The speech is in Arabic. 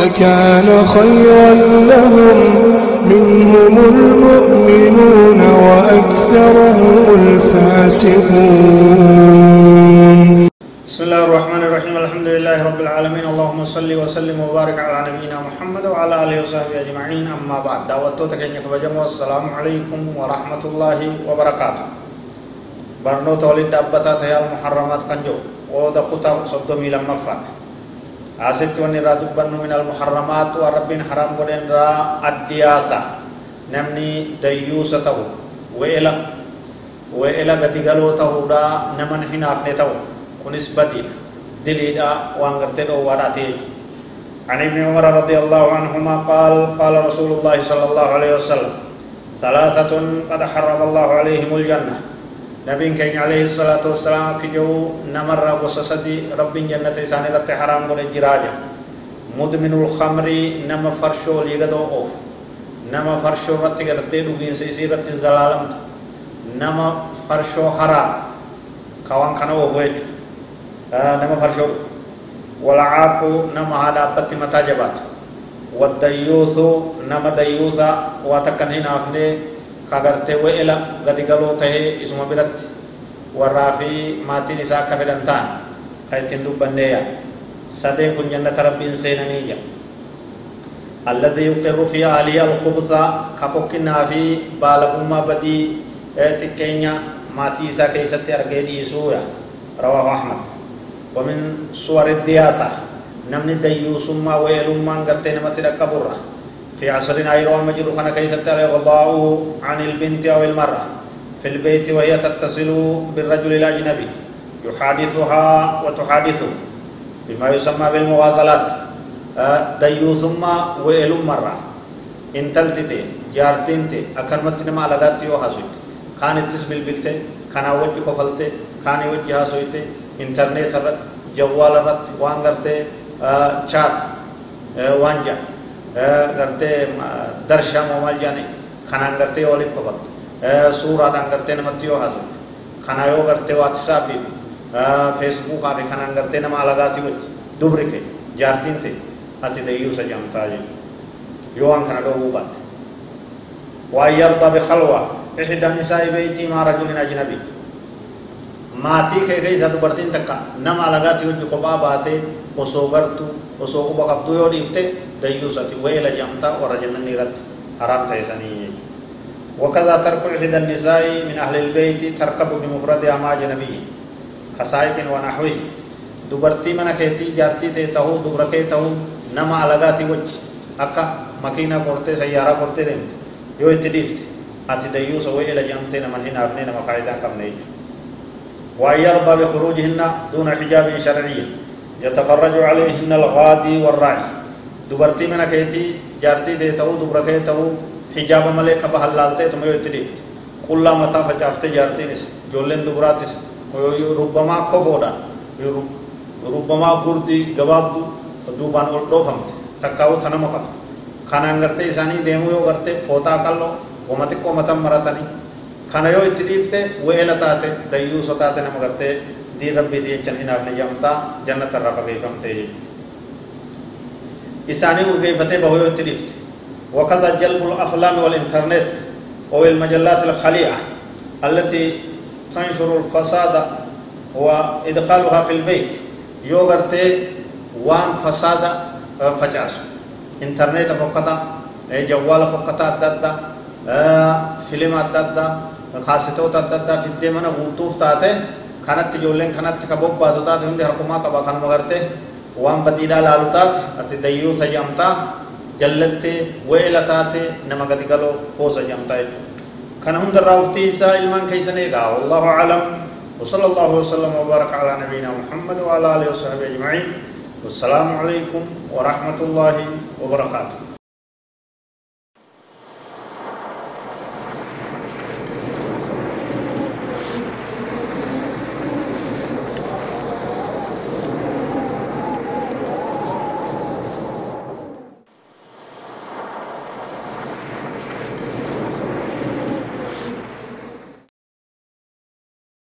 لكان خيرا لهم. منهم المؤمنون وأكثرهم الفاسقون. بسم الله الرحمن الرحيم. الحمد لله رب العالمين. اللهم صل وسلم وبارك على نبينا محمد وعلى آله وصحبه أجمعين. أما بعد دعوتو تكنيك بجمع السلام عليكم ورحمة الله وبركاته. برنو تولد دبتا تيال محرمات كنجو. ودا خطا صدومي لما فات asitti wanni irraa dubbannu min almuharramaatu waan rabbiin haraam godhen irraa addiyaata namni dayyuusa ta'u we'ela we'ela gadigaloo ta'uudha naman hinaafne ta'u kunis badiidha diliidha waan gartee dhoowwaadhaati jechuudha عن ابن عمر رضي الله عنهما قال قال رسول الله صلى الله عليه وسلم ثلاثة قد حرم الله عليهم الجنة نبين كين عليه الصلاة والسلام كجو نمر وسسدي رب جنة إساني رت حرام قل جراجة مدمن الخمر نما فرشو ليغدو أوف نما فرشو رت قرتي دوغين سيسي رت زلالم. نما فرشو حرام كوان كانوا وفيت آه نما فرشو. والعاق نما هذا بت متى جبات والديوث نما ديوثا واتكن هنا kagartee weela gadi galoo tahee isuma biratti warraa fi maatiin isaa akka fedhan ta'an kan ittiin dubbanneeya. Sadeen kun jannata rabbiin seenanii jedha alladhi yuqirru fi ahlihi alkhubtha ka fokkinnaa fi baalagummaa badii xiqqeenya maatii isaa keessatti argee dhiisuu ya rawaahu ahmad. Wamin suwari diyaata namni dayyuusummaa weelummaan gartee namatti dhaqqaburra. في عصرنا يروى مجر كان كيست الإغضاء عن البنت أو المرأة. في البيت وهي تتصل بالرجل الأجنبي. يحادثها وتحادثه. بما يسمى بالمواصلات. آه، ديو ثم ويل مرة. إن تلتتي جارتنتي أكرمت نما لغات يو حاسويت كان تسبل بلتي كان وجه كفلتي كان وجه حاسويت إنترنت رت جوال رت وان غرتي شات آه، وانجا. Gartee darshaa moomaal jaani kanaan gartee walitti qofatu suuraadhaan gartee namatti yoo haasa'u kana yoo gartee waatisaappii feesbuukaa fi kanaan gartee nama alagaatii wajji dubri kee jaartiin ta'e ati dayyuusa jamtaa jechuudha yoo waan kana dhoowwuu baatte waan yarda bikhalwa ihda nisaa'i beeytii maa rajulin ajnabii maatii kee keessa dubartiin takka nama alagaatii wajji kophaa baatee osoo gartu osoo quba qabdu yoo dhiifte dayyuusati weela jamta warra jannanni irratti haraam ta'e sanii وكذا ترك إحدى النساء من أهل البيت تركب بمفردها مع أجنبي كسائق ونحوه دبرتي من كيتي جارتي تهو دبركي تهو نما ألغاتي وجه أكا مكينة قرتي سيارة قرتي دمت يو اتديفت أتي ديوس وإلى جمتي نمن هنا أفني نما فايدان كم نيجو وأن يرضى بخروجهن دون حجاب شرعي يتفرج عليهن الغادي والراعي دبرتي من كيتي جارتي تيتو دبركي تهو حجاب ملك بحلالته تم يتريف كل متى فجافت جارتينس جولن دبراتس ربما كفودا. ربما غردي غبابدو دوبان ول دوفمت تکاو تنم قبت kanaan gartee isaanii deemuu yoo gartee footaa qalloo wama xiqqoo matan maratanii kana yoo itti dhiifte weela taate dayyuuso taate nama gartee دين ربي دي جن هنا ابن يمتا جنة الرفا كيفم تيجي إساني ورقيفتي بهو يتلفت وكذا جلب الأفلام والإنترنت أو المجلات الخليعة التي تنشر الفساد وإدخالها في البيت يوغرتي وان فساد فجاس إنترنت فقطة جوال فقطة أددا فيلم أددا خاصتوت أددا في الدمنا وطوف تاته ka bobbaatu taate hundi harkumaa qaba kanuma gartee waan badiidhaa laalu taate ati dayyuusa jamtaa jallattee weela taate nama gadi galoo hoosa jamtaa jechuudha kana hundarraa uftii isaa ilmaan keeysan eegaa wallahu aclam وصلى الله وسلم وبارك على نبينا محمد وعلى اله وصحبه اجمعين والسلام عليكم ورحمه الله وبركاته